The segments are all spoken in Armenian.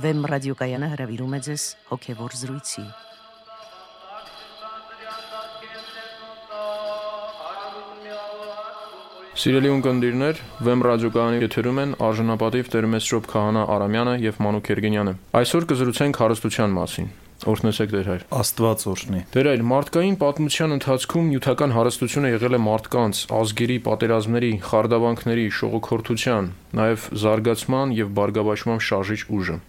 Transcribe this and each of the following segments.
Վեմ ռադիոկայանը հրավիրում է ձեզ հոգևոր զրույցի։ Սիրելի ունկնդիրներ, Վեմ ռադիոկայանի եթերում են արժանապատիվ Տերմեսրոպ Քահանա Արամյանը եւ Մանուկ Երգենյանը։ Այսօր կզրուցենք հարստության մասին։ Օրհնեցեք Տեր հայր։ Աստված օրհնի։ Տեր այլ մարդկային պատմության ընթացքում նյութական հարստությունը եղել է մարդկանց, ազգերի, պատերազմների, խարդավանքների, շողոքորթության, նաև զարգացման եւ բարգավաճման շարժիչ ուժը։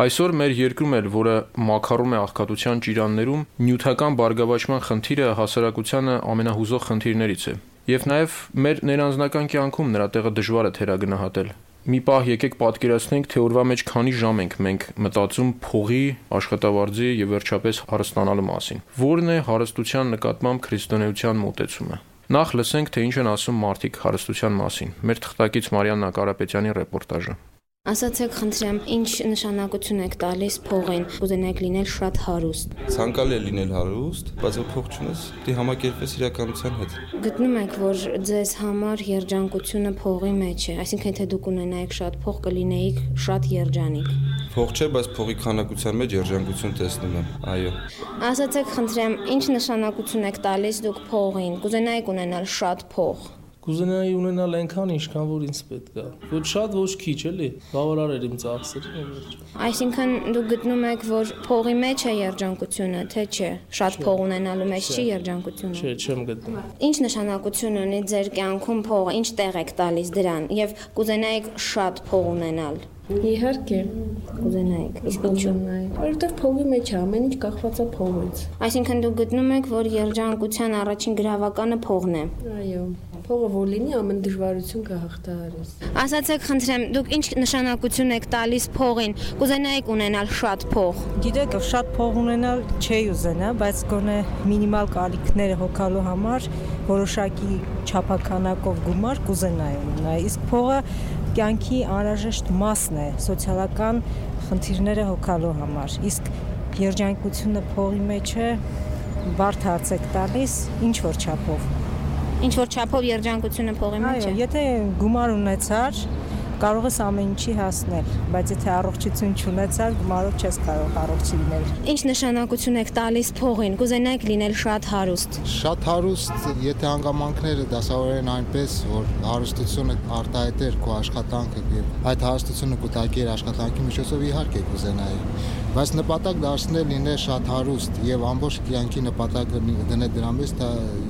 Այսօր մեր երկրում էլ, որը մակարում է աղքատության ճիրաններում, նյութական բարգավաճման խնդիրը հասարակությանը ամենահուզող խնդիրներից է։ Եվ նաև մեր ներանձնական կյանքում նրա տեղը դժվար է թերագնահատել։ Մի պահ եկեք պատկերացնենք, թե օրվա մեջ քանի ժամ ենք մենք մտածում փողի, աշխատավարձի եւ վերջապես հարստանալու մասին։ Որն է հարստության նկատմամբ քրիստոնեության մոտեցումը։ Նախ լսենք, թե ինչ են ասում մարդիկ հարստության մասին։ Մեր թղթակից Մարիաննա Կարապետյանի ռեպորտաժը։ Ասացեք, խնդրեմ, ինչ նշանակություն եք տալիս փողին։ Կուզենայիք լինել շատ հարուստ։ Ցանկալի է լինել հարուստ, բայց որ փող չունես, դի համակերպես իրականության հետ։ Գտնում եք, որ ձեզ համար երջանկությունը փողի մեջ է, այսինքն թե դուք ունենայիք շատ փող, կլինեիք շատ երջանիկ։ Փող չէ, բայց փողի քանակության մեջ երջանկություն տեսնում եմ։ Այո։ Ասացեք, խնդրեմ, ինչ նշանակություն եք տալիս դուք փողին։ Կուզենայիք ունենալ շատ փող։ Կուզենայի ունենալ այնքան, ինչքան որ ինձ պետք է։ Ոչ շատ, ոչ քիչ, էլի։ Բավարար ծախսերին եւ վերջ։ Այսինքն դուք գտնում եք, որ փողի մեջ է երջանկությունը, թե չէ։ Շատ փող ունենալու մեջ չի երջանկությունը։ Չէ, չեմ գտնում։ Ինչ նշանակություն ունի ձեր կյանքում փողը, ինչ տեղ եք տալիս դրան եւ կուզենայիք շատ փող ունենալ։ Իհարկե, Կուզենայիք։ Իսկ ինչու՞։ որովհետև փողի մեջ է ամեն ինչ կախված է փողից։ Այսինքն դուք գտնում եք, որ երջանկության առաջին գրավականը փողն է։ Այո, փողը որ լինի, ամեն դժվարություն կհաղթահարես։ Ասացեք, խնդրեմ, դուք ինչ նշանակություն եք տալիս փողին։ Կուզենայիք ունենալ շատ փող։ Գիտեք, շատ փող ունենալ չի ուզենա, բայց գոնե մինիմալ կարիքները հոգալու համար որոշակի չափականակով գումար կուզենայի ունենալ։ Իսկ փողը կյանքի անհրաժեշտ մասն է սոցիալական խնդիրները հոգալու համար։ Իսկ երջանկությունը փողի մեջ է բարդ հարց եք տալիս, ինչ որ չափով։ Ինչ որ չափով երջանկությունը փողի մեջ Այո, է։ եթե գումար ունեցար, կարող ես ամեն ինչի հասնել, բայց եթե առողջություն չունեցար, գումարով չես կարող առողջ լինել։ Ինչ նշանակություն եք տալիս փողին։ Կուզենայիք լինել շատ հարուստ։ Շատ հարուստ, եթե հանգամանքները դասավորեն այնպես, որ հարստությունը արտահայտեր քո աշխատանքը եւ այդ հարստությունը կուտակի իր աշխատանքի միջոցով իհարկե կուզենայի բայց նպատակ դարձնել լինել շատ հարուստ եւ ամբողջ կյանքի նպատակը դնել դրա մեջ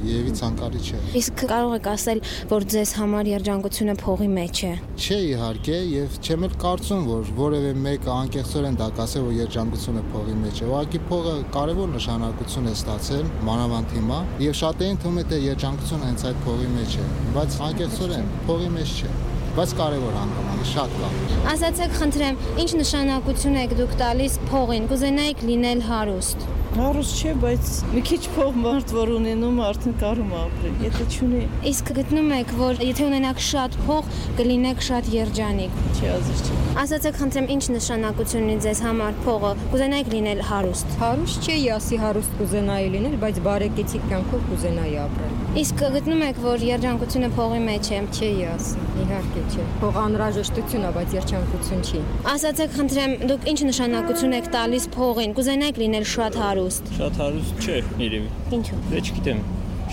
երևի ցանկալի չէ Իսկ կարող եք ասել, որ ձեզ համար երջանկությունը փողի մեջ է։ չէ իհարկե եւ չեմ էլ կարծում որ որևէ մեկը անկեղծորեն դա կասե որ երջանկությունը փողի մեջ է ուղղակի փողը կարևոր նշանակություն է ստացել մանավանդ հիմա եւ շատերին թվում է թե երջանկությունը հենց այդ փողի մեջ է բայց անկեղծորեն փողի մեջ չէ բայց կարևոր հանգամանք շատ կա Ասացեք, խնդրեմ, ինչ նշանակություն եք դուք տալիս փողին։ Կուզենայիք լինել հարուստ։ Հարուստ չէ, բայց մի քիչ փող մարդ որ ունենում, արդեն կարում է ապրել։ Եթե չունի, Իսկ գտնում եք, որ եթե ունենաք շատ փող, կլինեք շատ երջանիկ։ չի ազիզ չի։ Ասացեք, խնդրեմ, ինչ նշանակություն ունի ձեզ համար փողը։ Կուզենայիք լինել հարուստ։ Հարուստ չի, ասի հարուստ կուզենայի լինել, բայց բարեկեցիկ կյանքով կուզենայի ապրել։ Իսկ գտնում եք, որ երջանկությունը փողի մեջ է։ Չի ասի, իհարկե չէ։ Փող անհրաժեշտություն է, բայց երջանկություն չի։ Ասացեք, խնդրեմ, դուք ինչ նշանակություն եք տալիս փողին։ Կուզենայիք լինել շատ հարուստ։ Շատ հարուստ չէ, երևի։ Ինչու։ Դե չգիտեմ։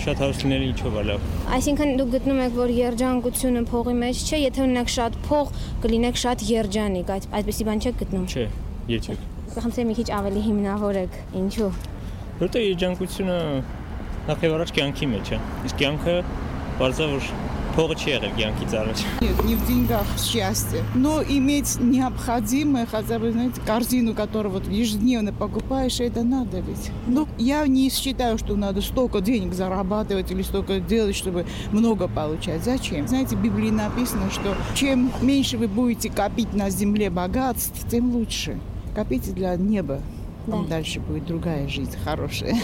Շատ հարուստ լինելը ինչով է լավ։ Այսինքն դուք գտնում եք, որ երջանկությունը փողի մեջ չէ, եթե ունենաք շատ փող, կլինեք շատ երջանիկ։ Այդ այդպեսի բան չեք գտնում։ Չէ, երբեք։ Խնդրեմ մի քիչ ավելի հիմնավորեք։ Ինչու։ Որտե երջանկությունը նախ եւ առաջ կյանքի մեջ է։ Իսկ кյանքը բարձր որ поручер, в Кицарович. Нет, не в деньгах счастье, но иметь необходимое, хотя бы, знаете, корзину, которую вот ежедневно покупаешь, это надо ведь. Но я не считаю, что надо столько денег зарабатывать или столько делать, чтобы много получать. Зачем? Знаете, в Библии написано, что чем меньше вы будете копить на земле богатств, тем лучше. Копите для неба. Там да. дальше будет другая жизнь хорошая.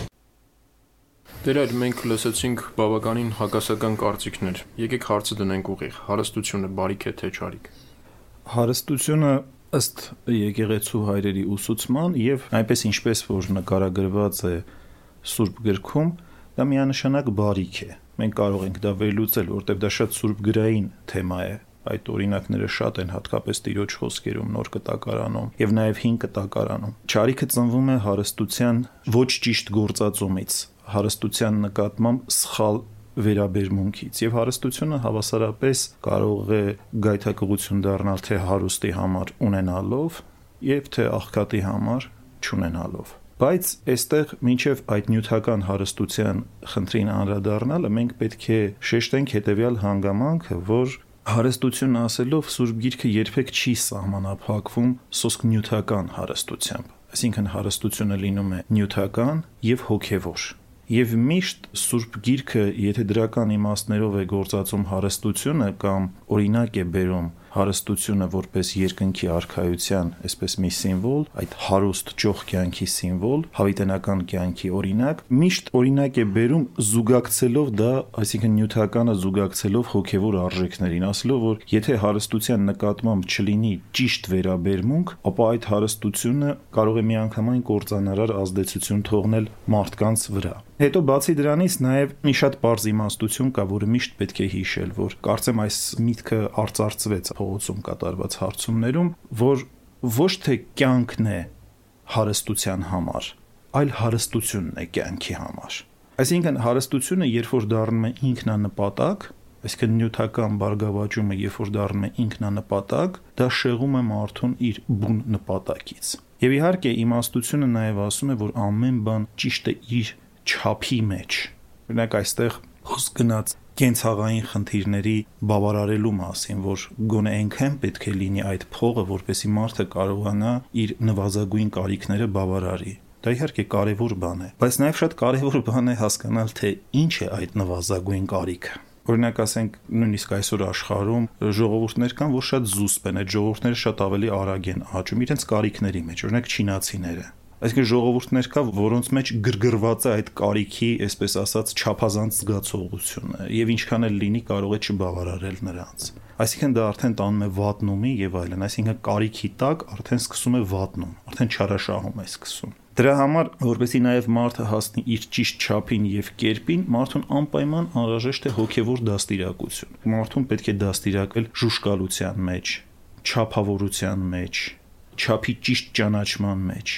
Դեր այլ մենք լսեցինք բավականին հակասական կարծիքներ։ Եկեք հարցը դնենք ուղիղ։ Հարստությունը բարիք է թե չարիք։ Հարստությունը ըստ եկեղեցու հայրերի ուսուցման եւ այնպես ինչպես որ նկարագրված է Սուրբ գրքում, դա միանշանակ բարիք է։ Մենք կարող ենք դա վերլուծել, որտեղ դա շատ սուրբ գրային թեմա է։ Այդ օրինակները շատ են հատկապես տիրոջ խոսքերում, նոր կտակարանում եւ նաեւ հին կտակարանում։ Չարիքը ծնվում է հարստության ոչ ճիշտ գործածումից, հարստության նկատմամբ սխալ վերաբերմունքից եւ հարստությունը հավասարապես կարող է գայթակղություն դառնալ թե հարուստի համար ունենալով եւ թե աղքատի համար չունենալով բայց այստեղ մինչև այդ նյութական հարստության խնդրին անդրադառնալը մենք պետք է շեշտենք հետեւյալ հանգամանքը, որ հարստություն ասելով Սուրբ Գիրքը երբեք չի սահմանափակվում սոսկ նյութական հարստությամբ։ Այսինքն հարստությունը լինում է նյութական եւ հոգեվոր Եվ միշտ Սուրբ Գիրքը, եթե դրական իմաստներով է գործածում հարստությունը կամ օրինակ է բերում հարստությունը որպես երկնքի արխայության, այսպես մի սիմվոլ, այդ հարուստ ճոխ կյանքի սիմվոլ, հավիտենական կյանքի օրինակ, միշտ օրինակ է բերում զուգակցելով դա, այսինքն նյութականը զուգակցելով հոգևոր արժեքներին, ասելով որ եթե հարստության նկատմամբ չլինի ճիշտ վերաբերմունք, ապա այդ հարստությունը կարող է միանգամայն կործանարար ազդեցություն թողնել մարդկանց վրա։ Հետո բացի դրանից նաև մի շատ པարզ իմաստություն կա, որը միշտ պետք է հիշել, որ կարծեմ այս միտքը արծարծվեց փողոցում կատարված հարցումներում, որ ոչ թե կյանքն է հարստության համար, այլ հարստությունն է կյանքի համար։ Այսինքն հարստությունը, երբ որ դառնում է ինքնանպատակ, այսինքն նյութական բարգավաճումը, երբ որ դառնում է ինքնանպատակ, դա շեղում է մարդուն իր բուն նպատակից։ Եվ իհարկե իմաստությունը նաև ասում է, որ ամեն բան ճիշտ է իր չափի մեջ։ Օրինակ այստեղ խոսք գնաց կենցաղային խնդիրների բավարարելու մասին, որ գոնե այնքան պետք է լինի այդ փողը, որպեսի մարդը կարողանա իր նվազագույն կարիքները բավարարի։ Դա իհարկե կարևոր բան է, բայց նաև շատ կարևոր բան է հասկանալ, թե ինչ է այդ նվազագույն կարիքը։ Օրինակ ասենք նույնիսկ այսօր աշխարհում ժողովուրդներ կան, որ շատ զուսպ են, այդ ժողովուրդները շատ ավելի արագ են աճում իրենց կարիքների մեջ, օրինակ չինացիները Այսինքն ժողովուրդներ կա, որոնց մեջ գրգռված է այդ կարիքի, այսպես ասած, չափազանց զգացողությունը, եւ ինչքան էլ լինի կարող է չբավարարել նրանց։ Այսինքն դա արդեն տանում է վատնումի եւ այլն, այսինքն կարիքի տակ արդեն սկսում է վատնում, արդեն չարաշահում է սկսում։ Դրա համար, որպեսի նաև մարդը հասնի իր ճիշտ չափին եւ կերպին, մարդուն անպայման անհրաժեշտ է հոգեվոր դաստիարակություն։ Մարդուն պետք է դաստիարակել ժուշկալության մեջ, չափավորության մեջ, չափի ճիշտ ճանաչման մեջ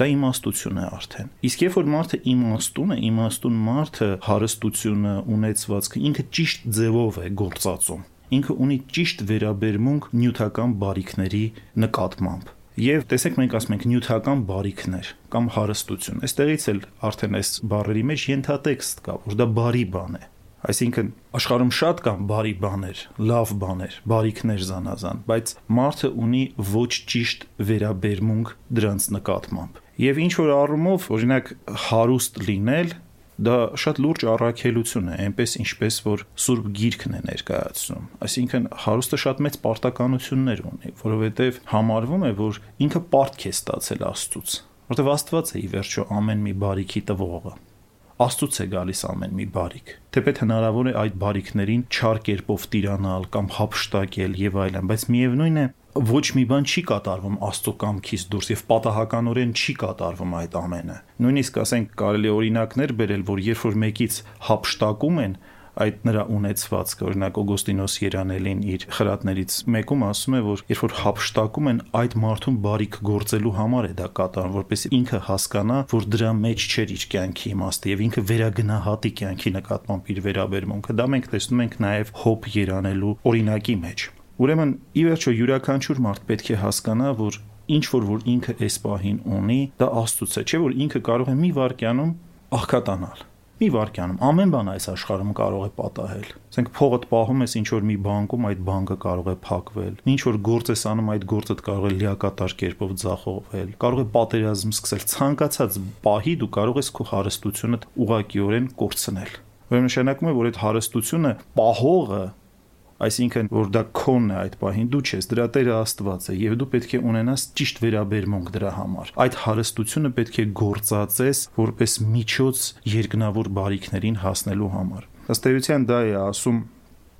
դա իմաստություն է արդեն։ Իսկ երբ որ մարդը իմաստուն է, իմաստուն մարդը հարստությունը, ունեցվածքը ինքը ճիշտ ձևով է գործածում։ Ինքը ունի ճիշտ վերաբերմունք նյութական բարիքների նկատմամբ։ Եվ տեսեք մենք ասում ենք նյութական բարիքներ կամ հարստություն։ Այստեղից էլ արդեն այս բառերի մեջ ենթատեքստ կա, որ դա բարի բան է։ Այսինքն աշխարհում շատ կան բարի բաներ, լավ բաներ, բարիքներ զանազան, բայց մարդը ունի ոչ ճիշտ վերաբերմունք դրանց նկատմամբ։ Եվ ինչ որ առումով, օրինակ, հարուստ լինել դա շատ լուրջ առաքելություն է, այնպես ինչպես որ Սուրբ Գիրքն է ներկայացնում։ Այսինքն հարուստը շատ մեծ պարտականություններ ունի, որովհետև համարվում է, որ ինքը պարտք է ստացել Աստծուց, որտեղ Աստված է ի վերջո ամեն մի բարիքի տվողը։ Աստծուց է գալիս ամեն մի բարիք։ Թեպետ հնարավոր է այդ բարիքներին չար կերպով տիրանալ կամ հապշտակել եւ այլն, բայց միևնույն է ոչ մի բան չի կատարվում Աստծո կամքից դուրս եւ պատահականորեն չի կատարվում այդ ամենը։ Նույնիսկ ասենք կարելի օրինակներ բերել, որ երբ որ մեկից հապշտակում են, այդ նրա ունեցվածքը, օրինակ Օգոստինոս Երանելին իր խրատներից մեկում ասում է, որ երբ որ հապշտակում են այդ մարդուն բարիք գործելու համար է դա կատարում, որպեսզի ինքը հասկանա, որ դրա մեջ չէր իր կյանքի իմաստը եւ ինքը վերագնահատի կյանքի նկատմամբ իր վերաբերմունքը։ Դա մենք տեսնում ենք նաեւ հոբ Երանելու օրինակի մեջ։ Ուրեմն ի վերջո յուրաքանչյուր մարդ պետք է հասկանա, որ ինչ որ որ ինքը այս պահին ունի, դա Աստծուց է, չէ՞ որ ինքը կարող է մի վարքյանում աղքատանալ։ Մի վարքյանում ամեն բան այս աշխարհում կարող է պատահել։ Ասենք փողդ պահում ես ինչ որ մի բանկում, այդ բանկը կարող է փակվել։ Ինչ որ գործ ես անում, այդ գործը կարող է լիակատար կերպով ձախողվել։ Կարող է պատերազմ սկսել։ Ցանկացած պահի դու կարող ես քո հարստությունը ուղղակիորեն կորցնել։ Ուրեմն նշանակում է, որ այդ հարստությունը պահողը Այսինքն, որ դա քոնն է այդ պահին, դու չես, դրա Տերը Աստված է, եւ դու պետք է ունենաս ճիշտ վերաբերմունք դրա համար։ Այդ հարստությունը պետք է գործածես որպես միջոց երկնավոր բարիքներին հասնելու համար։ Ըստ էության դա է ասում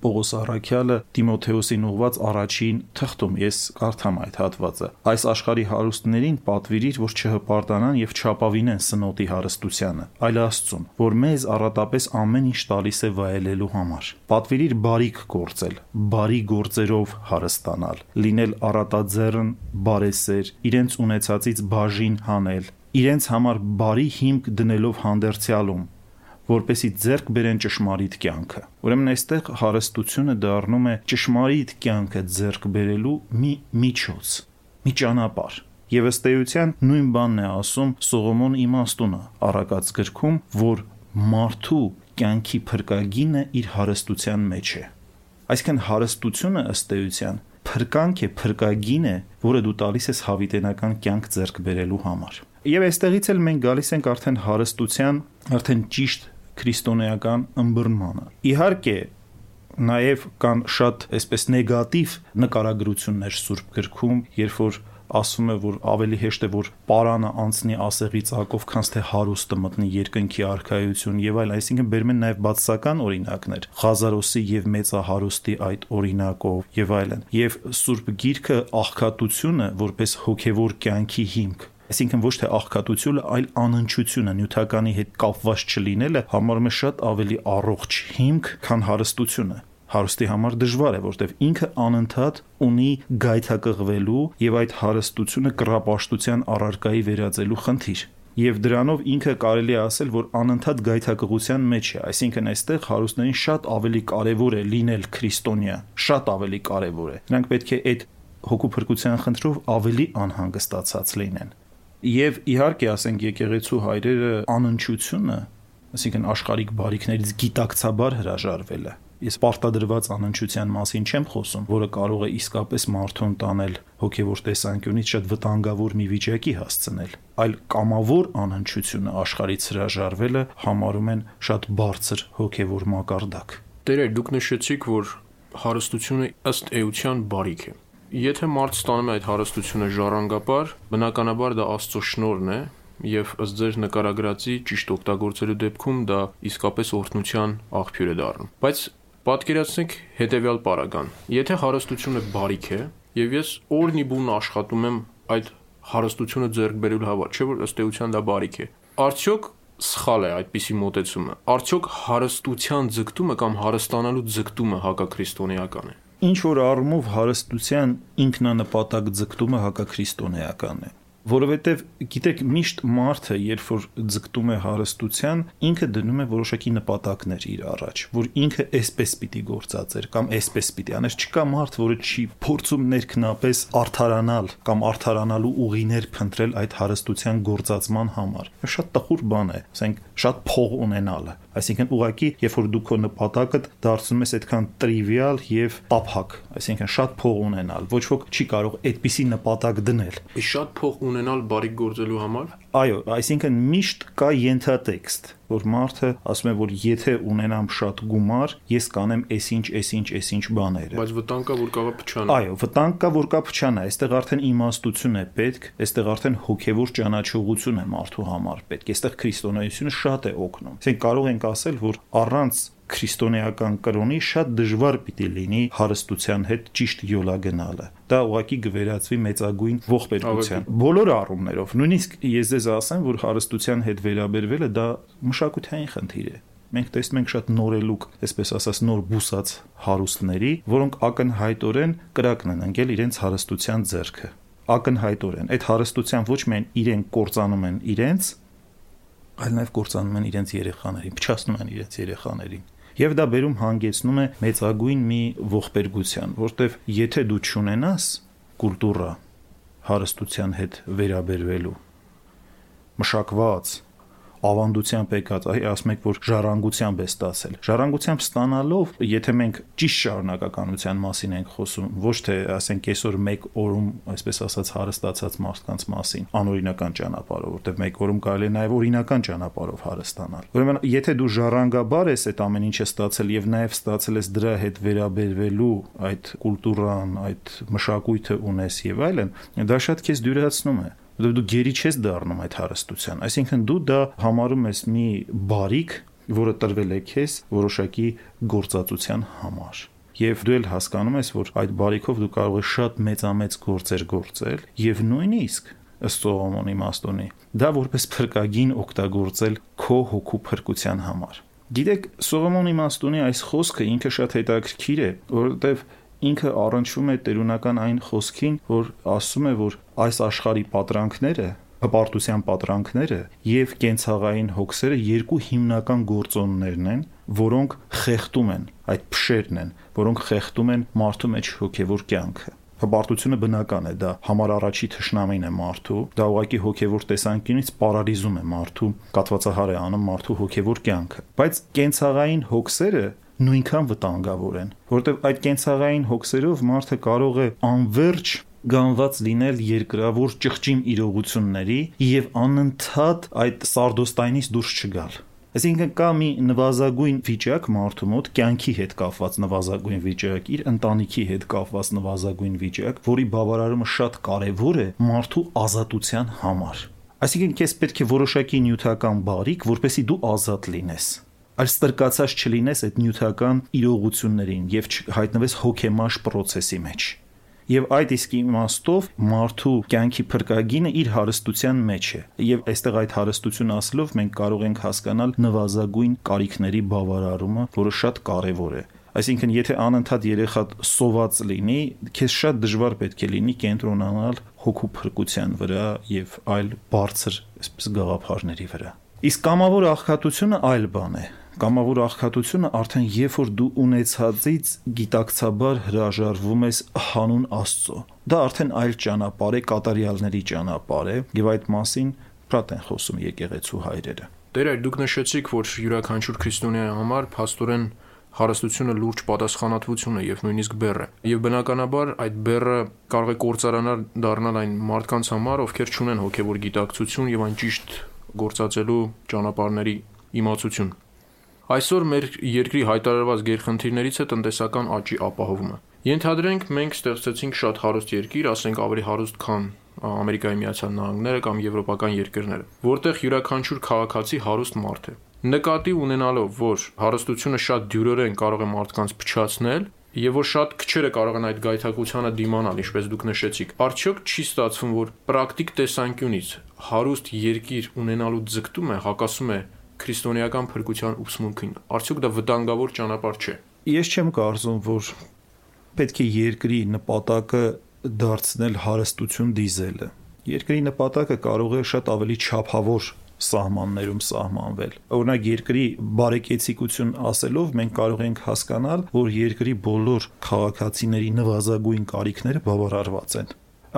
Պողոս Արաքյալը Տիմոթեոսին ուղված առաջին թղթում ես կարդամ այդ հատվածը։ Այս աշխարհի հարուստներին պատվիրիր, որ չհպարտանան եւ չապավինեն սնոտի հարստությանը, այլ Աստծուն, որ մեզ առատապես ամեն ինչ տալիս է վայելելու համար։ Պատվիրիր բարիք գործել, բարի գործերով հարստանալ, լինել առատաձեռն, բարեսեր, իրենց ունեցածից բաժին հանել, իրենց համար բարի հիմք դնելով հանդերձյալում, որպեսի ձեռք բերեն ճշմարիտ կյանքը։ Ուրեմն այստեղ հարստությունը դառնում է ճշմարիտ կյանքը ձեռք բերելու մի միջոց, մի ճանապարհ։ Եվ ըստ էության նույն բանն է ասում Սողոմոն իմաստունը առակած գրքում, որ մարդու կյանքի փրկագինը իր հարստության մեջ է։ Այսինքն հարստությունը ըստ էության փրկանք է, փրկագին է, որը դու տալիս ես հավիտենական կյանք ձեռք բերելու համար։ Եվ այստեղից էլ մենք գալիս ենք արդեն հարստության արդեն ճիշտ քրիստոնեական ըմբռնմանը։ Իհարկե, նաև կան շատ այսպես նեգատիվ նկարագրություններ Սուրբ գրքում, երբ որ ասվում է, որ ավելի հեշտ է որ պարանը անցնի ասեղի ցակով, քան թե հարուստը մտնի երկնքի արխայություն եւ այլ, այսինքն բերում են նաև բացասական օրինակներ։ Ղազարոսի եւ մեծահարուստի այդ օրինակով եւ այլն։ Եվ Սուրբ Գիրքը աղքատությունը որպես հոգեվոր կյանքի հիմք Այսինքն ոչ թե աղքատությունը, այլ անընչությունը, նյութականի հետ կապված չլինելը համարում է շատ ավելի առողջ հիմք, քան հարստությունը հարստի համար դժվար է, որտեղ ինքը անընդհատ ունի գայթակղվելու եւ այդ հարստությունը կռապաշտության առարկայի վերածելու խնդիր եւ դրանով ինքը կարելի է ասել, որ անընդհատ գայթակղության մեջ է, այսինքն այստեղ հարուստներին շատ ավելի կարեւոր է լինել քրիստոնյա, շատ ավելի կարեւոր է։ Նրանք պետք է այդ հոգու փրկության խնդրով ավելի անհանգստացած լինեն եւ իհարկե ասենք եկեղեցու հայրերը անընչությունը այսինքն աշխարհիկ բարիքներից գիտակցաբար հրաժարվելը ես պարտադրված անընչության մասին չեմ խոսում, որը կարող է իսկապես մարդուն տանել հոգևոր տեսանկյունից շատ վտանգավոր մի վիճակի հասցնել, այլ կամավոր անընչությունը աշխարհից հրաժարվելը համարում են շատ բարձր հոգևոր մակարդակ։ Տերեր, դուք նշեցիք, որ հարստությունը ըստ էության բարիք է։ Եթե մարդ ստանում է այդ հարստությունը ժառանգապար, բնականաբար դա Աստծո շնորհն է, եւ ըստ ձեր նկարագրածի ճիշտ օգտագործելու դեպքում դա իսկապես օրհնության աղբյուր է դառնում։ Բայց պատկերացնեք հետեւյալ պարագան։ Եթե հարստությունը բարիք է, եւ ես օրն ի բուն աշխատում եմ այդ հարստությունը ձեռք բերելու համար, չէ՞ որ ըստ էության դա բարիք է։ Արդյոք սխալ է այդպիսի մոտեցումը։ Արդյոք հարստության ձգտումը կամ հարստանալու ձգտումը հակաքրիստոնեական է ինչ որ առումով հարստության ինքնանպատակ ձգտումը հակաքրիստոնեական է որովհետև գիտեք միշտ մարդը երբ որ ձգտում է հարստության ինքը դնում է որոշակի նպատակներ իր առաջ որ ինքը էսպես պիտի գործածեր կամ էսպես պիտի աներ չկա մարդ որը չի փորձում ներքնապես արթարանալ կամ արթարանալու ուղիներ փնտրել այդ հարստության գործածման համար շատ տխուր բան է ասենք շատ փող ունենալը այսինքն ուղակի երբ որ դու քո նպատակը դարձնում ես այդքան տրիվիալ եւ տափակ այսինքն շատ փող ունենալ ոչ ոք չի կարող այդպիսի նպատակ դնել շատ փող ունենալ բարիք գործելու համար։ Այո, այսինքն միշտ կա ենթատեքստ, որ մարդը ասում է, որ եթե ունենամ շատ գումար, ես կանեմ այսինչ, այսինչ, այսինչ բաները։ Բայց վտանգ կա, որ կարող փչանա։ Այո, վտանգ կա, որ կա փչանա, այստեղ արդեն իմաստություն է պետք, այստեղ արդեն հոգևոր ճանաչողություն է մարդու համար պետք։ Այստեղ քրիստոնեությունը շատ է օգնում։ Այսինքն կարող ենք ասել, որ առանց քրիստոնեական կրոնի շատ դժվար պիտի լինի հարստության հետ ճիշտ յոլա գնալը։ Դա ուղղակի գվերածվի մեծագույն ողբերգության։ Բոլոր առումներով, նույնիսկ ես ձեզ ասեմ, որ հարստության հետ վերաբերվելը դա մշակութային խնդիր է մենք տեսնում ենք շատ նորելուկ, այսպես ասած, նոր բուսած հարուստների, որոնք ակնհայտորեն կրակն են ընկել իրենց հարստության ձեռքը։ Ակնհայտորեն այդ հարստության ոչ միայն իրենք կործանում են իրենց, այլ նաև կործանում են իրենց երեխաներին, փչացնում են իրենց երեխաներին եւ դա բերում հանգեցնում է մեծագույն մի ողբերգության, որտեվ եթե դու ճունենաս կուլտուրա հարստության հետ վերաբերվելու մշակված ավանդությամբ եկած, այ ասում եք, որ ժառանգությամբ է ստացել։ Ժառանգությամբ ստանալով, եթե մենք ճիշտ շարունակականության մասին ենք խոսում, ոչ թե ասենք այսօր մեկ օրում, այսպես ասած, հարստացած մարդկանց մասին, անօրինական ճանապարհով, որտեղ մեկ օրում կարելի է նաև օրինական ճանապարհով հարստանալ։ Ուրեմն, եթե դու ժառանգաբար ես այդ ամեն ինչը ստացել եւ նաև ստացել ես դրա հետ վերաբերվելու այդ կուլտուրան, այդ մշակույթը ունես եւ այլն, դա շատ քեզ դյուրացնում է որովհետև դու գերի չես դառնում այդ հարստության այսինքն դու դա համարում ես մի բարիք որը տրվել է քեզ որոշակի գործածության համար Եվ դու էլ հասկանում ես, որ այդ բարիքով դու կարող ես շատ մեծամեծ գործեր գործել եւ նույնիսկ ըստ Սողոմոնի մաստոնի դա որպես փրկագին օգտագործել քո հոգու փրկության համար։ Գիտեք, Սողոմոնի մաստոնի այս խոսքը ինքը շատ հետաքրքիր է, որովհետեւ ինքը առնչվում է տերունական այն խոսքին, որ ասում է, որ այս աշխարհի պատրանքները հպարտության պատրանքները եւ կենցաղային հոգսերը երկու հիմնական գործոններն են, որոնք խեղդում են, այդ փշերն են, որոնք խեղդում են մարդու մեջ հոգեվոր կյանքը։ Հպարտությունը բնական է, դա համար առաջի թշնամին է մարդու, դա ուղղակի հոգեվոր տեսանկյունից պարալիզում է մարդու, կատվածահար է անում մարդու հոգեվոր կյանքը։ Բայց կենցաղային հոգսերը նույնքան վտանգավոր են, որովհետև այդ կենցաղային հոգսերով մարդը կարող է անverջ գանված լինել երկրավոր ճղճիմ իրողությունների եւ անընդհատ այդ սարդոստայնից դուրս չգալ։ Այսինքն կա մի նվազագույն վիճակ մարդու մոտ կյանքի հետ կապված նվազագույն վիճակ, իր ընտանիքի հետ կապված նվազագույն վիճակ, որի բավարարումը շատ կարևոր է մարդու ազատության համար։ Այսինքն քեզ պետք է որոշակի նյութական բարիք, որպեսի դու ազատ լինես այլ ստրկացած չլինես այդ նյութական իրողություններին եւ հայտնվես հոգեմաշ process-ի մեջ եւ այդ իսկ իմաստով մարդու կյանքի փրկագինը իր հարստության մեջ է եւ այստեղ այդ հարստությունը ասելով մենք կարող ենք հասկանալ նվազագույն կարիքների բավարարումը, որը շատ կարեւոր է Այսինքն, եթե անընդհատ երեխա սոված լինի, քեզ շատ դժվար պետք է լինի կենտրոնանալ հոգու փրկության վրա եւ այլ բարձր, այսպես գաղափարների վրա։ Իսկ կամավոր աղքատությունը այլ բան է կամավոր աղքատությունը արդեն երբ որ դու ունեցածից գիտակցաբար հրաժարվում ես հանուն Աստծո։ Դա արդեն այլ ճանապարհ է, կատարյալների ճանապարհ է, եւ այդ մասին պրատ են խոսում եկեղեցու հայրերը։ Տեր այր դուք նշեցիք, որ յուրաքանչյուր քրիստոնյայի համար փաստորեն հարստությունը լուրջ պատասխանատվություն է եւ նույնիսկ բեռ է։ Եվ բնականաբար այդ բեռը կարող է կործարանալ դառնալ այն մարդկանց համար, ովքեր չունեն հոգեվոր գիտակցություն եւ այն ճիշտ գործածելու ճանապարհների իմացություն։ Այսօր մեր երկրի հայտարարված գերխնդիրներից է տնտեսական աճի ապահովումը։ Ենթադրենք մենք ստեղծեցինք շատ հարուստ երկիր, ասենք ավելի հարուստ, քան Ամերիկայի Միացյալ Նահանգները կամ եվրոպական երկրները, որտեղ յուրաքանչյուր քաղաքացի հարուստ մարդ է։ Նկատի ունենալով, որ հարստությունը շատ դյուրորեն կարող է մարդկանց փչացնել, եւ որ շատ քչերը կարող են այդ գայթակղությանը դիմանալ, ինչպես դուք նշեցիք։ Արդյոք չի ստացվում, որ պրակտիկ տեսանկյունից հարուստ երկիր ունենալու ձգտումը հակասում է քրիստոնեական փրկության ուսմունքին։ Արդյոք դա վտանգավոր ճանապարհ չէ։ Ես չեմ կարծում, որ պետք է երկրի նպատակը դարձնել հարստություն դիզելը։ Երկրի նպատակը կարող է շատ ավելի չափավոր սահմաններում սահմանվել։ Օրինակ երկրի բարեկեցիկություն ասելով մենք կարող ենք հասկանալ, որ երկրի բոլոր քաղաքացիների նվազագույն կարիքները բավարարված են։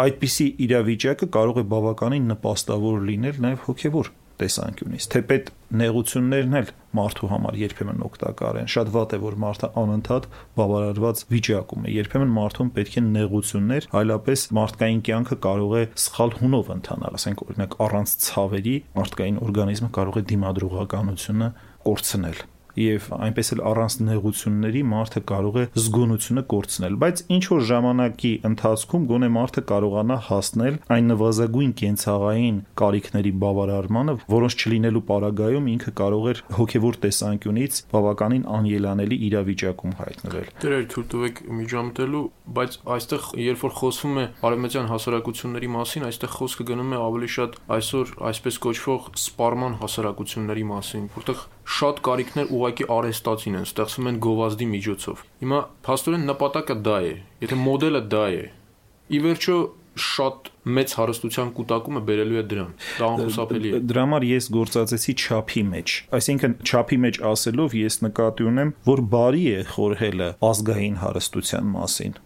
Այդպիսի իրավիճակը կարող է բավականին նպաստավոր լինել նաև հոգևոր տեսանկյունից։ Թեպետ նեղություններն էլ մարդու համար երբեմն օգտակար են։ Շատ վատ է, որ մարդը անընդհատ բավարարված վիճակում է։ Երբեմն մարդուն պետք է նեղություններ, այլապես մարդկային կյանքը կարող է սխալ հունով ընթանալ, ասենք օրինակ առանց ցավերի մարդկային օրգանիզմը կարող է դիմադրողականությունը կորցնել եւ այնպես էլ առանց նեղությունների մարդը կարող է զգոնությունը կորցնել բայց ինչ որ ժամանակի ընթացքում գոնե մարդը կարողանա հասնել այն նվազագույն կենցաղային կարիքների բավարարմանը որոնց չլինելու պարագայում ինքը կարող էր հոգեվոր տեսանկյունից բավականին անելանելի իրավիճակում հայտնվել Դեր թույլ տվեք միջամտելու բայց այստեղ երբ որ խոսվում է արևմտյան հասարակությունների մասին այստեղ խոսքը գնում է ավելի շատ այսօր այսպես կոչվող սպարման հասարակությունների մասին որտեղ շատ կարիքներ ուղակի արեստացին են, ստեղծվում են գովազդի միջոցով։ Հիմա փաստորեն նպատակը դա է, եթե մոդելը դա է։ Ի վերջո շատ մեծ հարստության կൂട്ടակումը բերելու է դրան։ Դա անխուսափելի է։ Դրա համար ես գործածեցի չափի մեջ։ Այսինքն չափի մեջ ասելով ես նկատի ունեմ, որ բարի է խորհելը ազգային հարստության մասին։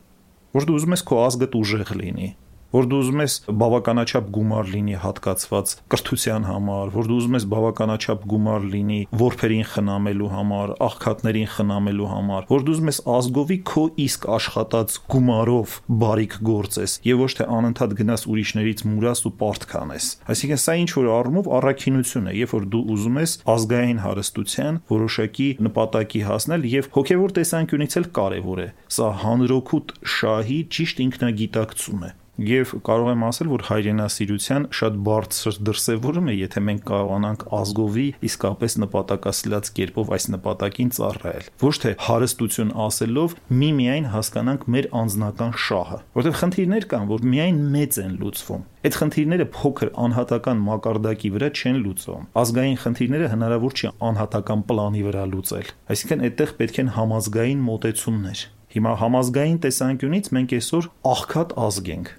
Որ դու ուզում ես քո ազգը ուժեղ լինի, որ դու ուզում ես բավականաչափ գումար լինի հատկացված կրթության համար, որ դու ուզում ես բավականաչափ գումար լինի որբերին խնամելու համար, աղքատներին խնամելու համար, որ դու ուզում ես ազգովի քո իսկ աշխատած գումարով բարիք գործես եւ ոչ թե անընդհատ գնաս ուրիշներից մուրաս ու պարտք անես։ Այսինքն սա ինչ որ առումով առաքինություն է, երբ որ դու ուզում ես ազգային հարստության որոշակի նպատակի հասնել եւ հոգեվոր տեսանկյունից էլ կարեւոր է։ Սա հանրօգուտ շահի ճիշտ ինքնագիտակցում է Եվ կարող եմ ասել, որ հայրենասիրության շատ բարձր դրսևորում է, եթե մենք կարողանանք ազգովի իսկապես նպատակասլաց կերպով այս նպատակին ծառայել։ Ոչ թե հարստություն ասելով միմիայն հասկանանք մեր անձնական շահը, որովհետև խնդիրներ կան, որ միայն մեծ են լուծվում։ Այդ խնդիրները փոքր անհատական մակարդակի վրա չեն լուծվում։ Ազգային խնդիրները հնարավոր չի անհատական պլանի վրա լուծել։ Այսինքն այդտեղ պետք են համազգային մոտեցումներ։ Հիմա համազգային տեսանկյունից մենք այսօր աղքատ ազգ ենք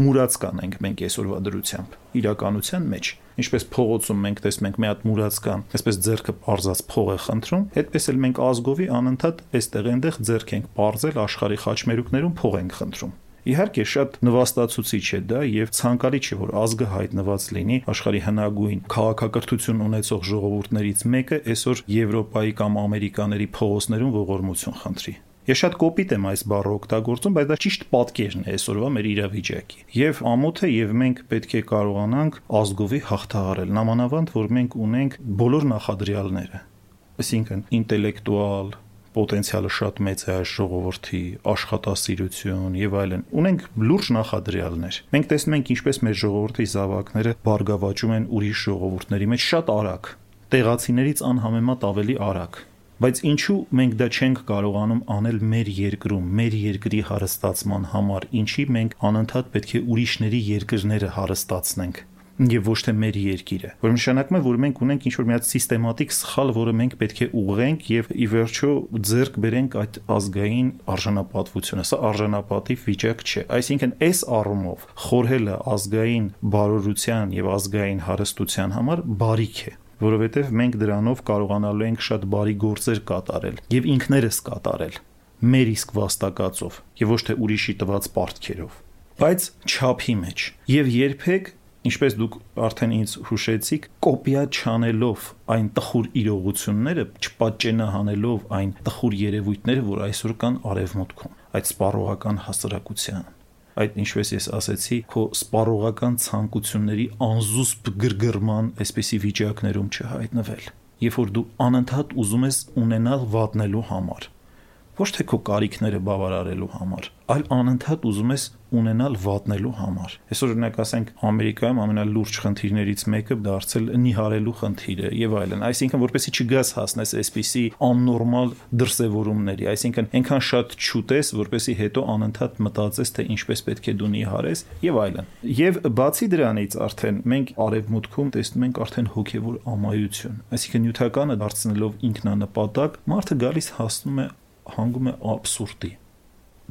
մուրաց կանենք մենք այսօրվա դրությամբ իրականության մեջ ինչպես փողոցում մենք տեսնում ենք մի հատ մուրաց կան այսպես ձերքը parzaц փող է խնդրում այդպես էլ մենք ազգովի անընդհատ այստեղ այնտեղ ձերք ենք parzel աշխարհի խաչմերուկներում փող ենք խնդրում Իհարկե շատ նվաստացուցիչ է դա եւ ցանկալի չէ որ ազգը հայտնված լինի աշխարհի հնագույն քաղաքակրթություն ունեցող ժողովուրդներից մեկը այսօր Եվրոպայի կամ Ամերիկաների փողոցներում ողորմություն խնդրի։ Ես շատ կոպիտ եմ այս բառը օգտագործում, բայց դա ճիշտ պատկերն է այսօրվա մեր իրավիճակի։ Եվ ամոթ է եւ մենք պետք է կարողանանք ազգովի հաղթահարել։ Նամանավանդ, որ մենք ունենք բոլոր նախադրյալները։ Այսինքն ինտելեկտուալ, պոտենցիալը շատ մեծ է այս ժողովրդի, աշխատասիրություն եւ այլն։ Ունենք լուրջ նախադրյալներ։ Մենք տեսնում ենք ինչպես մեր ժողովրդի զավակները բարգավաճում են ուրիշ ժողովուրդների մեջ շատ արագ, տեղացիներից անհամեմատ ավելի արագ Բայց ինչու մենք դա չենք կարողանում անել մեր երկրում, մեր երկրի հարստացման համար, ինչի մենք անընդհատ պետք է ուրիշների երկրները հարստացնենք եւ ոչ թե մեր երկիրը։ Որ նշանակում է, որ մենք ունենք ինչ-որ մի հատ սիստեմատիկ սխալ, որը մենք պետք է ուղղենք եւ ի վերջո ձեռք բերենք այդ ազգային արժանապատվությունը։ Սա արժանապատիվ վիճակ չէ։ Այսինքն այս առումով խորհելը ազգային բարօրության եւ ազգային հարստության համար բարիք է որովհետև մենք դրանով կարողանալու ենք շատ բարի գործեր կատարել եւ ինքներս կատարել մեր իսկ վաստակածով եւ ոչ թե ուրիշի տված պարտքերով բայց չափի մեջ եւ երբեք ինչպես դուք արդեն ինձ հուշեցիք կոպիա չանելով այն տխուր իրողությունները չպատճենահանելով այն տխուր երևույթները որ այսօր կան արևմուտքում այդ սպառողական հասարակության այդ ինչպես ես ասացի, քո սպառողական ցանկությունների անզուսպ գրգռման այսպիսի վիճակներում չհայտնվել։ Երբ որ դու անընդհատ ուզում ես ունենալ վատնելու համար, ոչ թե քո կարիքները բավարարելու համար, այլ անընդհատ ուզում ես ունենալ վատնելու համար։ Այսօր օրինակ ասենք Ամերիկայում ամենալուրջ խնդիրներից մեկը դարձել նիհարելու խնդիրը եւ այլն։ Այսինքն որպեսի չգաս հասնես այսպիսի աննորմալ դրսևորումների, այսինքն այնքան շատ չուտես, որպեսի հետո անընդհատ մտածես թե ինչպես պետք է դու նիհարես եւ այլն։ Եվ բացի դրանից արդեն մենք արևմուտքում տեսնում ենք արդեն հոգեվոր ամայություն։ Այսինքն նյութականը դարձնելով ինքնանպատակ, մարդը գալիս հասնում է հանգում է абսուրդի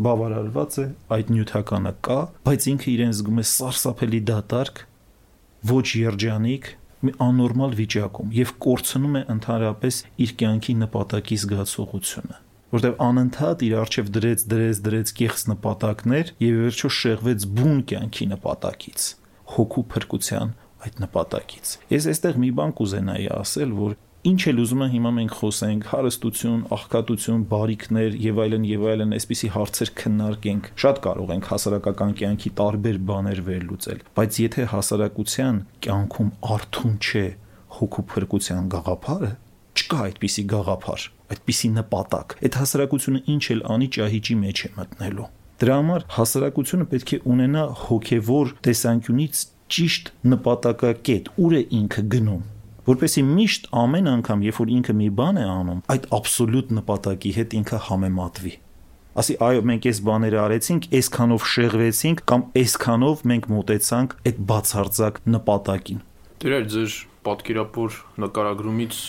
բավարարված է այդ նյութականը կա բայց ինքը իրեն զգում է սարսափելի դատարկ ոչ երջանիկ մի աննորմալ վիճակում եւ կորցնում է ընդհանրապես իր կյանքի նպատակի զգացողությունը որտեղ անընդհատ իր արժև դրեց դրեց դրեց կեղծ նպատակներ եւ վերջո շեղվեց բուն կյանքի նպատակից հոգու փրկության այդ նպատակից ես այստեղ մի բան կուզենայի ասել որ Ինչ էլ ուզում եմ հիմա մենք խոսենք հարստություն, աղքատություն, բարիքներ եւ այլն եւ այլն, այսպիսի հարցեր քննարկենք։ Շատ կարող ենք հասարակական կյանքի տարբեր բաներ վերլուծել, բայց եթե հասարակության կյանքում արթուն չէ հոգու փրկության գաղափարը, չկա այդպիսի գաղափար, այդպիսի նպատակ։ Այդ հասարակությունը ինչ էլ անի ճահիճի մեջ է մտնելու։ Դրա համար հասարակությունը պետք է ունենա հոգևոր տեսանկյունից ճիշտ նպատակակետ, ուր է ինքը գնում որպեսի միշտ ամեն անգամ, երբ որ ինքը մի բան է անում, այդ absolute նպատակի հետ ինքը համեմատվի։ Ասի, այո, մենք այս բաները արեցինք, այսքանով շեղվեցինք կամ այսքանով մենք մտեցանք այդ բացարձակ նպատակին։ Դեր ձեր պատկերապոր նկարագրումից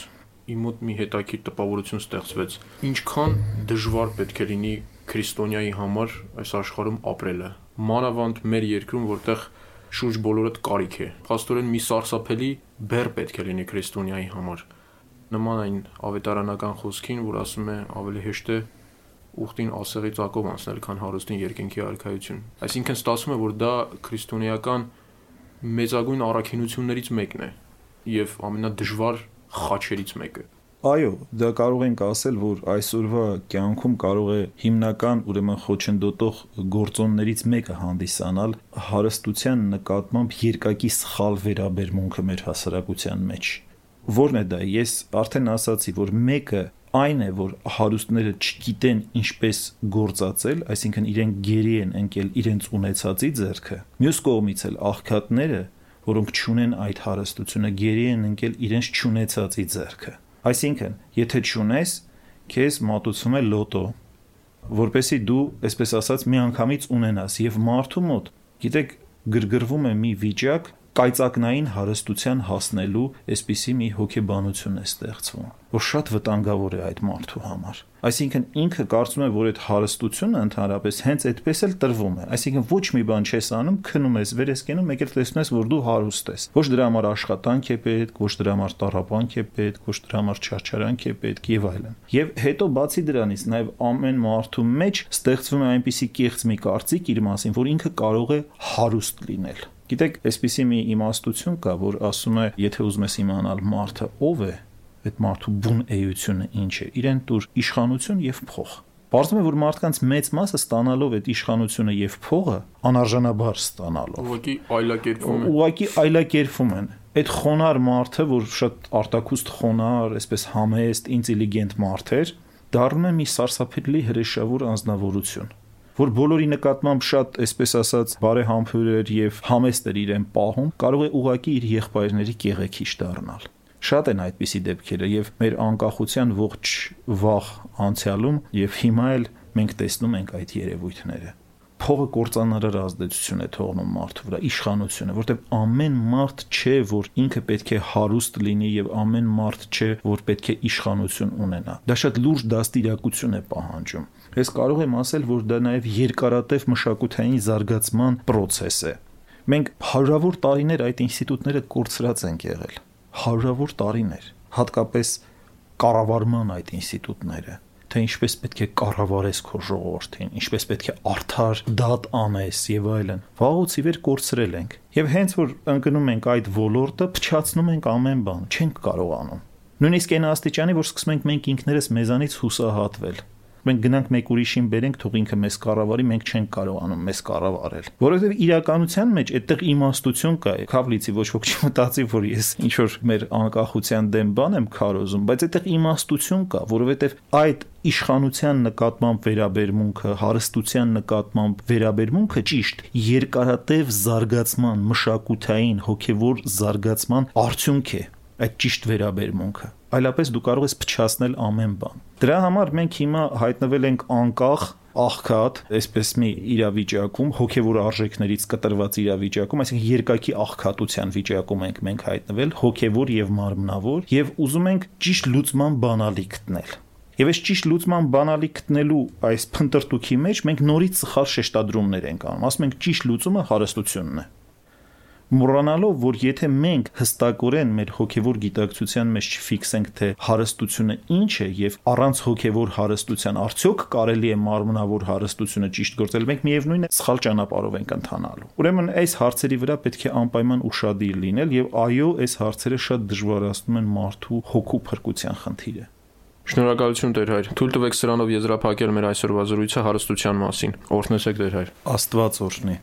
իմ մոտ մի հետաքրքիր տպավորություն ստեղծվեց։ Ինչքան դժվար պետք է լինի քրիստոնյայի համար այս աշխարհում ապրելը։ Մանավանդ մեր երկրում, որտեղ շուրջ բոլորդ կարիք է։ Փաստորեն մի սարսափելի բեր պետք է լինի քրիստոնյայի համար։ Նման այն ավետարանական խոսքին, որ ասում է ավելի հեշտ է ուխտին ասեղի ծակով անցնել, քան հարուստին երկինքի արքայություն։ Այսինքն ստացվում է, որ դա քրիստոնեական մեծագույն առաքինություններից մեկն է եւ ամենադժվար խաչերից մեկը։ Այո, դա կարող ենք ասել, որ այսօրվա կյանքում կարող է հիմնական, ուրեմն խոչընդոտող գործոններից մեկը հանդիսանալ հարստության նկատմամբ երկակի սխալ վերաբերմունքը մեր հասարակության մեջ։ Որն է դա։ Ես արդեն ասացի, որ մեկը այն է, որ հարուստները չգիտեն ինչպես գործածել, այսինքն իրենք գերի են ընկել իրենց ունեցածի ձեռքը։ Մյուս կողմից էլ աղքատները, որոնք ճունեն այդ հարստությունը, գերի են ընկել իրենց ճունեցածի ձեռքը։ Այսինքն, եթե ճունես, քեզ մատուցում է լոտո, որպեսի դու, այսպես ասած, մի անգամից ունենաս եւ մարդու մոտ, գիտեք, գրգռվում է մի վիճակ, կայծակնային հարստության հասնելու այսպիսի մի հոգեբանություն է ստեղծվում, որ շատ վտանգավոր է այդ մարդու համար։ Այսինքն ինքը կարծում է, որ այդ հարստությունը ընդհանրապես հենց այդպես էլ տրվում է։ Այսինքն ոչ մի բան չես անում, քնում ես, վեր ես կենում, մեկ էլ տեսնում ես, որ դու հարուստ ես։ Ոչ դրա համար աշխատանք է պետք, ոչ դրա համար տառապանք է պետք, ոչ դրա համար չարչարանք է պետք եւ այլն։ Եվ հետո բացի դրանից նաեւ ամեն մարդու մեջ ստեղծվում է այնպիսի կեղծ մի կարծիք իր մասին, որ ինքը կարող է հարուստ լինել Գիտեք, այսպիսի մի իմաստություն կա, որ ասում է, եթե ուզում ես իմանալ մարդը ով է, այդ մարդու բուն էությունը ինչ է, իրեն դուր իշխանություն եւ փող։ Պարզվում է, որ մարդկանց մեծ մասը ստանալով այդ իշխանությունը եւ փողը անարժանաբար ստանալով։ Ուղղակի այլակերպվում են։ Ուղղակի այլակերպվում են այդ խոնար մարդը, որ շատ արտակուստ խոնար, այսպես համեստ, ինտելիգենտ մարդ էր, դառնում է մի սարսափելի հրեշավոր անznավորություն որ բոլորի նկատմամբ շատ, այսպես ասած, բարեհամբույր էր եւ համեստ էր իրեն պահում, կարող է ուղակի իր եղբայրների կեղեքիչ դառնալ։ Շատ են այդպիսի դեպքերը եւ մեր անկախության ողջ վաղ անցյալում եւ հիմա էլ մենք տեսնում ենք այդ երևույթները փողը կործանարար ազդեցություն է թողնում մարդու վրա, իշխանությունը, որտեղ ամեն մարդ չէ, որ ինքը պետք է հարուստ լինի եւ ամեն մարդ չէ, որ պետք է իշխանություն ունենա։ Դա շատ լուրջ դաստիարակություն է պահանջում։ Ես կարող եմ ասել, որ դա նաեւ երկարատև մշակութային զարգացման process է։ Մենք հարյուրավոր տարիներ այդ ինստիտուտները կորցրած ենք եղել։ Հարյուրավոր տարիներ, հատկապես կառավարման այդ ինստիտուտները թե ինչպես պետք է կառավարես քո ժողովրդին, ինչպես պետք է արդար դատ անես եւ այլն։ Վաղուց ի վեր կորցրել ենք։ Եվ հենց որ ընկնում ենք այդ ոլորտը, փչացնում ենք ամեն բան, չենք կարողանում։ Նույնիսկ այն աստիճանի, որ սկսում ենք մենք ինքներս մեզանից հուսահատվել մենք գնանք մեկ ուրիշին բերենք, թող ինքը մեզ կառավարի, մենք չենք կարողանում մեզ կառավարել։ Որովհետև իրականության մեջ այդտեղ իմաստություն կա։ Քավլիցի ոչ ոք չմտածի, որ ես ինչ որ մեր անկախության դեմ բան եմ քարոզում, բայց այդտեղ իմաստություն կա, որովհետև այդ իշխանության նկատմամբ վերաբերմունքը, հարստության նկատմամբ վերաբերմունքը ճիշտ երկարատև զարգացման, մշակութային, հոգևոր զարգացման արդյունք է այդ ճիշտ վերաբերմունքը այլապես դու կարող ես փչացնել ամեն բան դրա համար մենք հիմա հայտնվել ենք անկախ աղքատ, այսպես մի իրավիճակում, հոգևոր արժեքներից կտրված իրավիճակում, այսինքն երկակի աղքատության վիճակում ենք մենք հայտնվել, հոգևոր եւ մարմնավոր, եւ ուզում ենք ճիշտ լուծման բանալի գտնել։ Եվ այս ճիշտ լուծման բանալի գտնելու այս փնտրտուքի մեջ մենք նորից սխալ շեշտադրումներ ենք անում։ Ասում ենք ճիշտ լուծումը հարստությունն է մոռանալով, որ եթե մենք հստակորեն մեր հոգևոր գիտակցության մեջ չֆիքսենք, թե հարստությունը ինչ է եւ առանց հոգևոր հարստության արդյոք կարելի է մարմնավոր հարստությունը ճիշտ գործել, մենք միևնույն է սխալ ճանապարհով ենք ընթանալու։ Ուրեմն այս հարցերի վրա պետք է անպայման ուշադիր լինել եւ այո, այս հարցերը շատ դժվարացնում են մարդու հոգու փրկության խնդիրը։ Շնորհակալություն Տեր հայր։ Թույլ տվեք սրանով եզրափակել մեր այսօրվա զրույցը հարստության մասին։ Օրհնեցեք Տեր հայր։ Աստված օրհնի։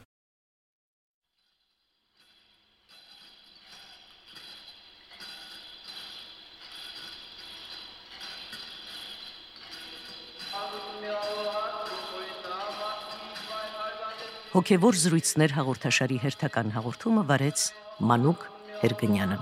Հոգևոր զրույցներ հաղորդաշարի հերթական հաղորդումը վարեց Մանուկ Հերգնյանը։